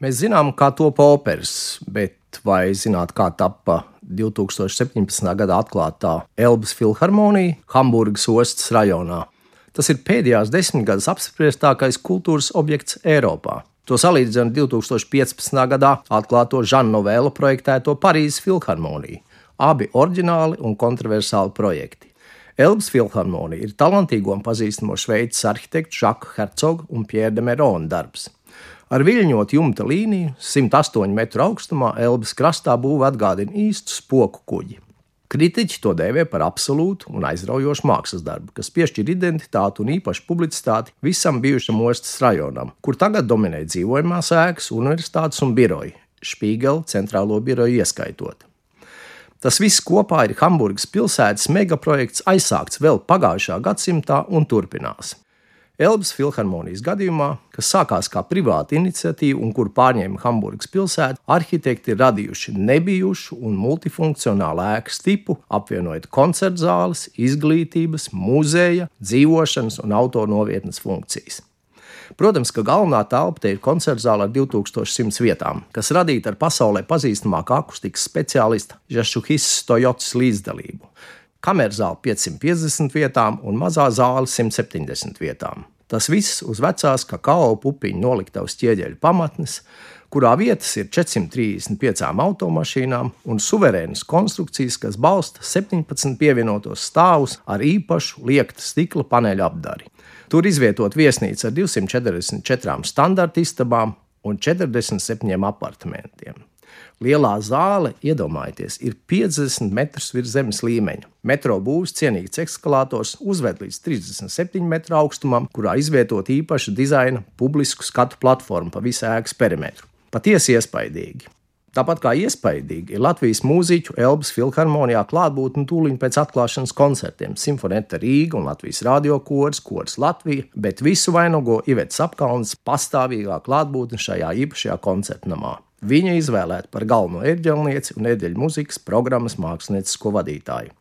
Mēs zinām, kā top operas, bet vai zināt, kā tappa 2017. gadā atklātā Elbas filharmonija Hamburgas ostas rajonā? Tas ir pēdējās desmitgades apspriestākais kultūras objekts Eiropā. To salīdzina 2015. gadā atklāto Žanu Novēlu projektēto Parīzes filharmoniju. Abi oriģināli un kontroversāli projekti. Elbas filharmonija ir talantīgo un pazīstamo šveices arhitektu Žaku Hercogu un Pierre de Merona darbs. Ar viļņotu jumta līniju 108 metru augstumā Elbas krastā būvē atgādina īstu spoku kuģi. Kritiķi to dēvē par absolūtu un aizraujošu mākslas darbu, kas piešķir identitāti un īpašu publicitāti visam bijušam ostas rajonam, kur tagad dominē dzīvojamās ēkas, universitātes un biroji, Špīgela centrālo biroju ieskaitot. Tas viss kopā ir Hamburgas pilsētas megaprojekts, aizsākts vēl pagājušā gadsimtā un turpinās. Elbas filharmonijas gadījumā, kas sākās kā privāta iniciatīva un kur pārņēma Hamburgas pilsēta, arhitekti ir radījuši nebijušu un multifunkcionālu ēkas tipu, apvienojot koncertu zāles, izglītības, muzeja, dzīvošanas un autonovietnes funkcijas. Protams, ka galvenā telpa te ir koncerta zāle ar 2100 vietām, kas radīta ar pasaulē pazīstamākā akustikas speciālista Žašuhis Stojots līdzdalību. Kameras zāle 550 vietām un mazā zāle 170 vietām. Tas viss uz vecās kakao pupiņu noliktavas ķieģeļa pamatnes, kurā vietas ir 435 automašīnām un suverēnas konstrukcijas, kas balsta 17 pievienotos stāvus ar īpašu liekta stikla paneļa apdari. Tur izvietot viesnīca ar 244 standarta istabām un 47 apartamentiem. Lielā zāle, iedomājieties, ir 50 metrus virs zemes līmeņa. Metro būvs cienīgs eskalātors uzved līdz 37 metru augstumam, kurā izvietot īpašu dizaina publisku skatu platformu pa visu ēkas perimetru. Patiesi iespaidīgi! Tāpat kā iespaidīgi ir Latvijas mūziķu Elbas filharmonijā klātbūtne tūlīt pēc atklāšanas koncertiem - Simfonēta Rīga un Latvijas radiokors, kors Latvija, bet visu vainago Ivets apkalns pastāvīgā klātbūtne šajā īpašajā koncertnamā. Viņa izvēlēta par galveno erģelnieci un erģeļu muzikas programmas māksliniecisko vadītāju.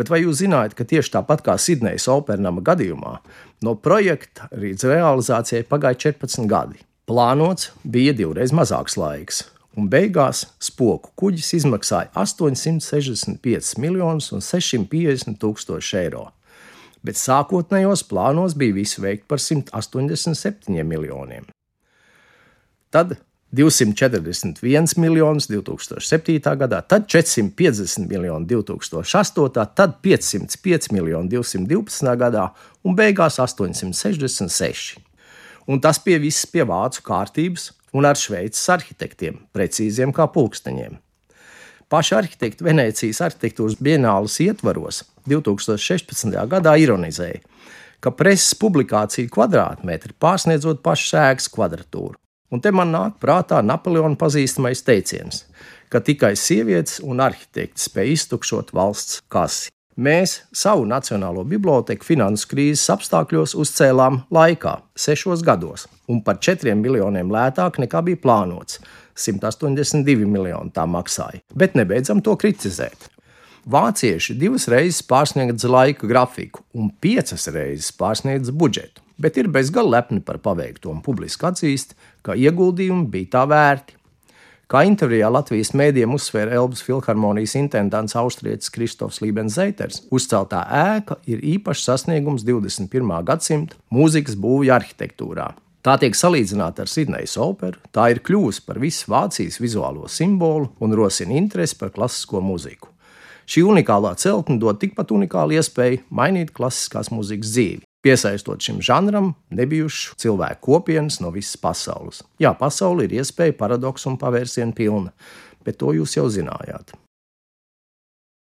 Bet vai jūs zinājāt, ka tieši tāpat kā Sidnejas opernama gadījumā, no projekta līdz realizācijai pagāja 14 gadi? Plānots bija divreiz mazāks laiks, un beigās spoku kuģis izmaksāja 865 miljonus un 650 tūkstoši eiro. Bet sākotnējos plānos bija viss veikt par 187 miljoniem. Tad 241 miljonus 2007. gadā, tad 450 miljoni 2008. tad 505 miljoni 212. gadā un beigās 866. Un tas pie viss pie vācu kārtības un ar šveices arhitektiem, precīziem kā pulksteņiem. Paši arhitekti Venecijas arhitektūras bienālas ietvaros 2016. gadā ironizēja, ka preses publikācija kvadrātmetri pārsniedzot pašas ēkas kvadratūru. Un te man nāk prātā Napoleona pazīstamais teiciens, ka tikai sievietes un arhitekti spēj iztukšot valsts kasi. Mēs savu nacionālo biblioteku finanses krīzes apstākļos uzcēlām laikā, sešos gados, un par 4 miljoniem lētāk nekā bija plānots. 182 miljoni tā maksāja, bet nebeidzam to kritizēt. Vācieši divas reizes pārsniedz laika grafiku un piecas reizes pārsniedz budžetu, bet ir bezgalīgi lepni par paveikto un publiski atzīst, ka ieguldījumi bija tā vērti. Kā intervijā Latvijas mēdījiem uzsvēra Elbas filharmonijas intendants Austrietis Kristofs Lībenzeiters, uzceltā ēka ir īpašs sasniegums 21. gadsimta mūzikas būvju arhitektūrā. Tā tiek salīdzināta ar Sidnejas operu, tā ir kļuvusi par visu Vācijas vizuālo simbolu un rosina interesi par klasisko mūziku. Šī unikālā celtne dod tikpat unikālu iespēju mainīt klasiskās mūzikas dzīvi piesaistot šim žanram nebijušu cilvēku kopienas no visas pasaules. Jā, pasaule ir iespēja, paradoks un pavērsienu pilna, bet to jūs jau zinājāt.